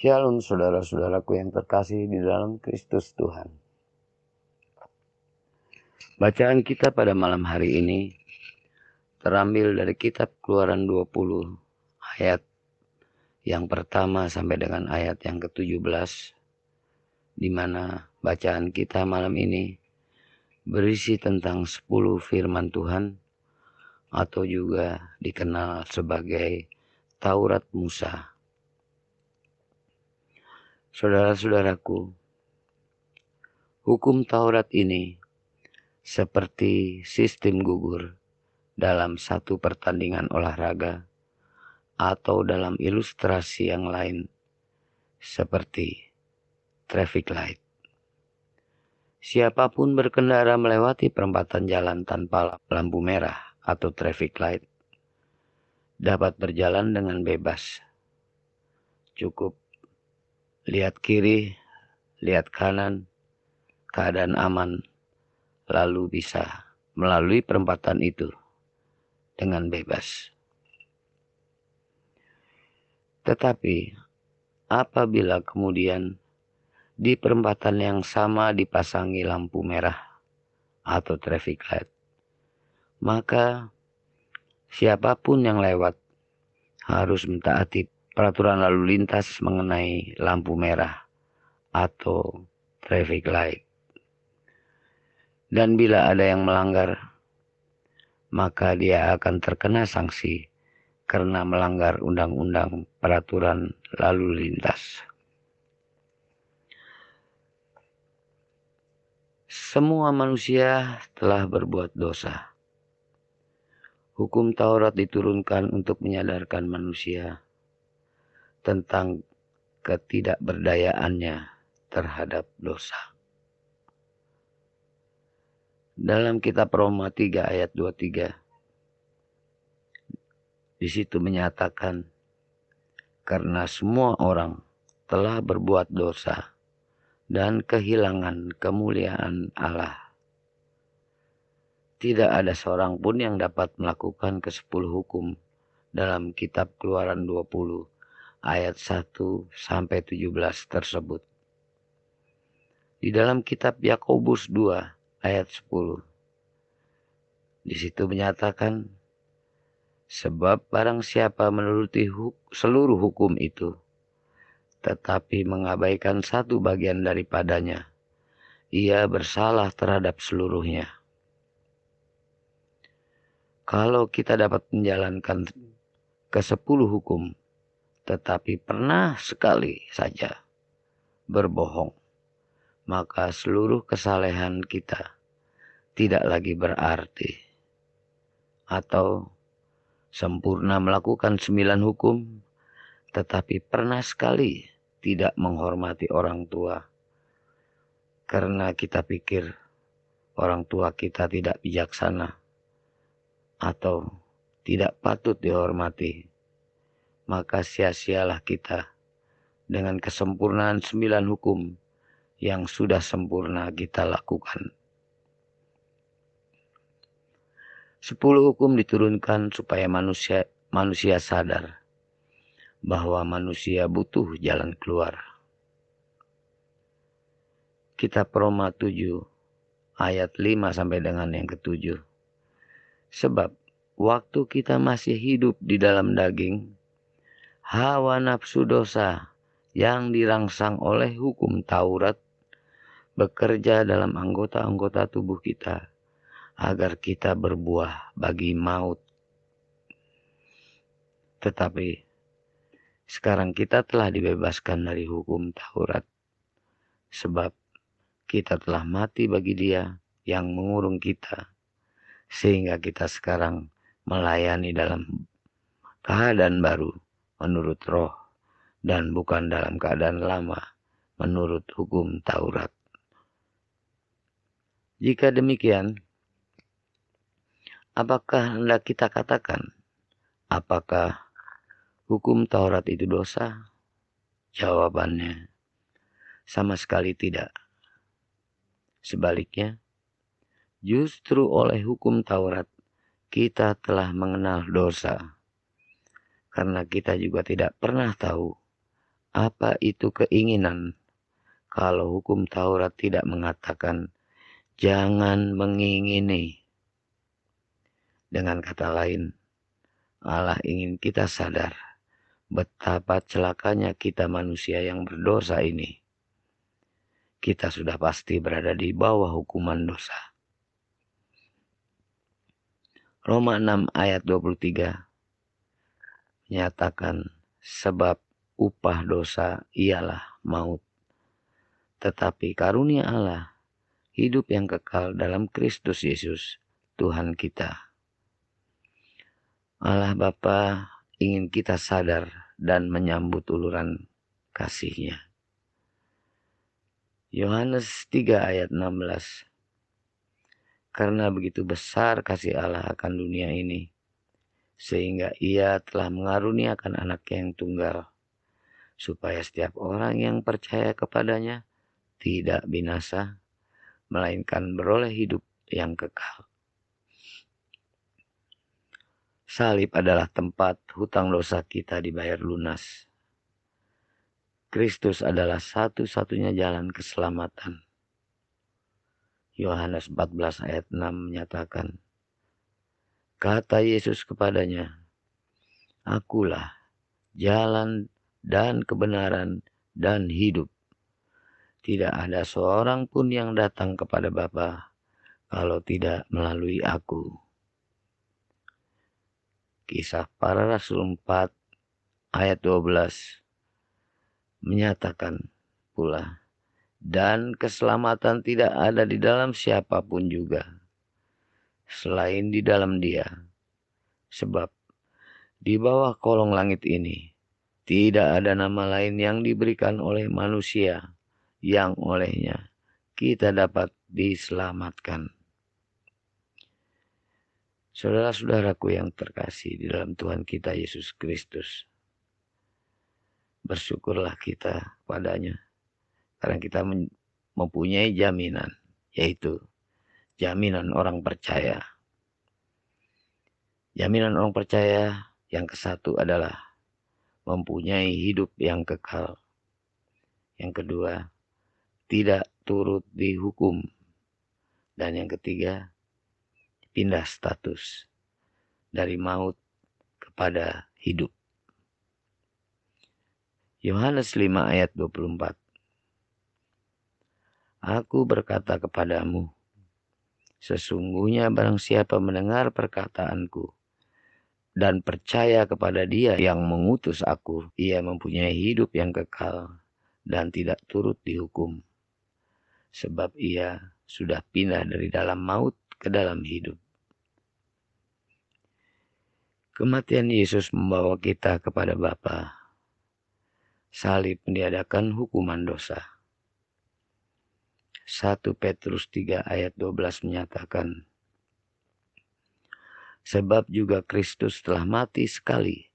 Shalom saudara-saudaraku yang terkasih di dalam Kristus Tuhan. Bacaan kita pada malam hari ini terambil dari kitab Keluaran 20 ayat yang pertama sampai dengan ayat yang ke-17 di mana bacaan kita malam ini berisi tentang 10 firman Tuhan atau juga dikenal sebagai Taurat Musa. Saudara-saudaraku, hukum Taurat ini seperti sistem gugur dalam satu pertandingan olahraga atau dalam ilustrasi yang lain seperti traffic light. Siapa pun berkendara melewati perempatan jalan tanpa lampu merah atau traffic light dapat berjalan dengan bebas. Cukup lihat kiri, lihat kanan, keadaan aman, lalu bisa melalui perempatan itu dengan bebas. Tetapi apabila kemudian di perempatan yang sama dipasangi lampu merah atau traffic light, maka siapa pun yang lewat harus mentaati peraturan lalu lintas mengenai lampu merah atau traffic light. Dan bila ada yang melanggar, maka dia akan terkena sanksi karena melanggar undang-undang peraturan lalu lintas. Semua manusia telah berbuat dosa. Hukum Taurat diturunkan untuk menyadarkan manusia tentang ketidakberdayaannya terhadap dosa. Dalam kitab Roma 3 ayat 23 di situ menyatakan karena semua orang telah berbuat dosa dan kehilangan kemuliaan Allah. Tidak ada seorang pun yang dapat melakukan kesepuluh hukum dalam kitab keluaran 20 ayat 1 sampai 17 tersebut. Di dalam kitab Yakobus 2 ayat 10. Di situ menyatakan sebab barang siapa menuruti huk seluruh hukum itu tetapi mengabaikan satu bagian daripadanya ia bersalah terhadap seluruhnya. Kalau kita dapat menjalankan ke sepuluh hukum tetapi pernah sekali saja berbohong, maka seluruh kesalehan kita tidak lagi berarti. Atau sempurna melakukan sembilan hukum, tetapi pernah sekali tidak menghormati orang tua. Karena kita pikir orang tua kita tidak bijaksana atau tidak patut dihormati maka sia-sialah kita dengan kesempurnaan sembilan hukum yang sudah sempurna kita lakukan. Sepuluh hukum diturunkan supaya manusia manusia sadar bahwa manusia butuh jalan keluar. Kitab Roma 7 ayat 5 sampai dengan yang ketujuh. Sebab waktu kita masih hidup di dalam daging, hawa nafsu dosa yang dirangsang oleh hukum Taurat bekerja dalam anggota-anggota tubuh kita agar kita berbuah bagi maut. Tetapi sekarang kita telah dibebaskan dari hukum Taurat sebab kita telah mati bagi dia yang mengurung kita sehingga kita sekarang melayani dalam keadaan baru menurut roh dan bukan dalam keadaan lama menurut hukum Taurat. Jika demikian, apakah hendak kita katakan? Apakah hukum Taurat itu dosa? Jawabannya, sama sekali tidak. Sebaliknya, justru oleh hukum Taurat kita telah mengenal dosa karena kita juga tidak pernah tahu Apa itu keinginan? Kalau hukum Taurat tidak mengatakan jangan mengingini. Dengan kata lain, Allah ingin kita sadar betapa celakanya kita manusia yang berdosa ini. Kita sudah pasti berada di bawah hukuman dosa. Roma 6 ayat 23 menyatakan sebab upah dosa ialah maut. Tetapi karunia Allah hidup yang kekal dalam Kristus Yesus Tuhan kita. Allah Bapa ingin kita sadar dan menyambut uluran kasihnya. Yohanes 3 ayat 16 Karena begitu besar kasih Allah akan dunia ini, sehingga ia telah mengaruniakan anak yang tunggal, supaya setiap orang yang percaya kepadanya tidak binasa, melainkan beroleh hidup yang kekal. Salib adalah tempat hutang dosa kita dibayar lunas. Kristus adalah satu-satunya jalan keselamatan. Yohanes 14 ayat 6 menyatakan, Kata Yesus kepadanya, Akulah jalan dan kebenaran dan hidup. Tidak ada seorang pun yang datang kepada Bapa kalau tidak melalui aku. Kisah para Rasul 4 ayat 12 menyatakan pula dan keselamatan tidak ada di dalam siapa pun juga selain di dalam dia sebab di bawah kolong langit ini tidak ada nama lain yang diberikan oleh manusia yang olehnya kita dapat diselamatkan. Saudara-saudaraku yang terkasih di dalam Tuhan kita Yesus Kristus. Bersyukurlah kita padanya. Karena kita mempunyai jaminan. Yaitu jaminan orang percaya. Jaminan orang percaya yang ke satu adalah mempunyai hidup yang kekal. Yang kedua, tidak turut dihukum. Dan yang ketiga, pindah status dari maut kepada hidup. Yohanes 5 ayat 24 Aku berkata kepadamu, sesungguhnya barang siapa mendengar perkataanku dan percaya kepada dia yang mengutus aku, ia mempunyai hidup yang kekal dan tidak turut dihukum. Sebab ia sudah pindah dari dalam maut ke dalam hidup. Kematian Yesus membawa kita kepada Bapa. Salib meniadakan hukuman dosa. 1 Petrus 3 ayat 12 menyatakan, Sebab juga Kristus telah mati sekali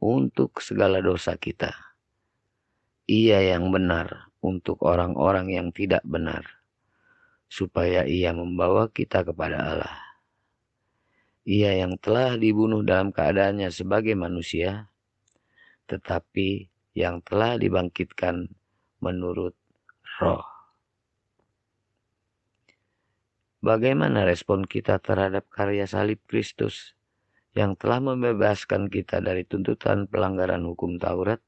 untuk segala dosa kita. Ia yang benar untuk orang-orang yang tidak benar supaya ia membawa kita kepada Allah. Ia yang telah dibunuh dalam keadaannya sebagai manusia, tetapi yang telah dibangkitkan menurut roh. Bagaimana respon kita terhadap karya salib Kristus yang telah membebaskan kita dari tuntutan pelanggaran hukum Taurat?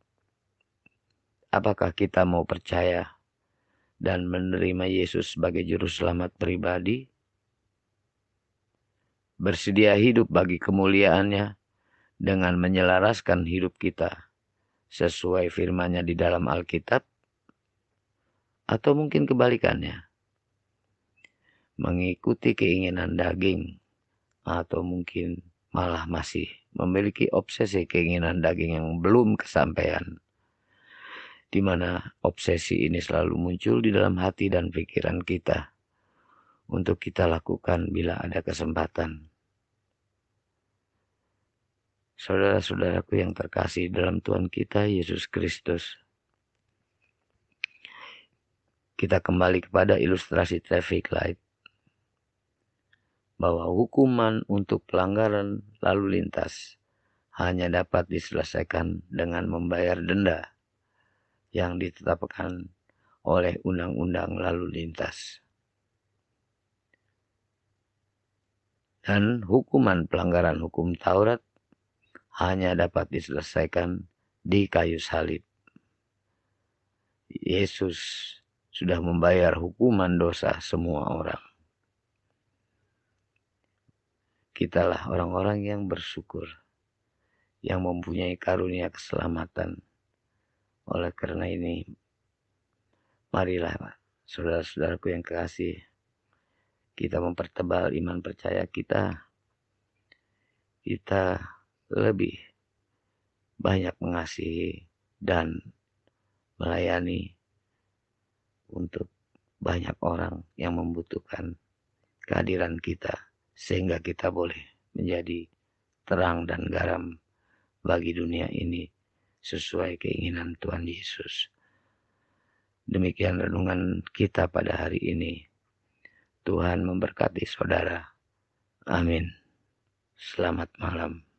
Apakah kita mau percaya dan menerima Yesus sebagai juru selamat pribadi, bersedia hidup bagi kemuliaannya dengan menyelaraskan hidup kita sesuai firman-Nya di dalam Alkitab, atau mungkin kebalikannya, mengikuti keinginan daging, atau mungkin malah masih memiliki obsesi keinginan daging yang belum kesampaian di mana obsesi ini selalu muncul di dalam hati dan pikiran kita untuk kita lakukan bila ada kesempatan. Saudara-saudaraku yang terkasih dalam Tuhan kita Yesus Kristus. Kita kembali kepada ilustrasi traffic light. Bahwa hukuman untuk pelanggaran lalu lintas hanya dapat diselesaikan dengan membayar denda yang ditetapkan oleh undang-undang lalu lintas. Dan hukuman pelanggaran hukum Taurat hanya dapat diselesaikan di kayu salib. Yesus sudah membayar hukuman dosa semua orang. Kitalah orang-orang yang bersyukur, yang mempunyai karunia keselamatan. Oleh karena ini, marilah saudara-saudaraku yang kekasih, kita mempertebal iman percaya kita. Kita lebih banyak mengasihi dan melayani untuk banyak orang yang membutuhkan kehadiran kita sehingga kita boleh menjadi terang dan garam bagi dunia ini sesuai keinginan Tuhan Yesus. Demikian renungan kita pada hari ini. Tuhan memberkati saudara. Amin. Selamat malam.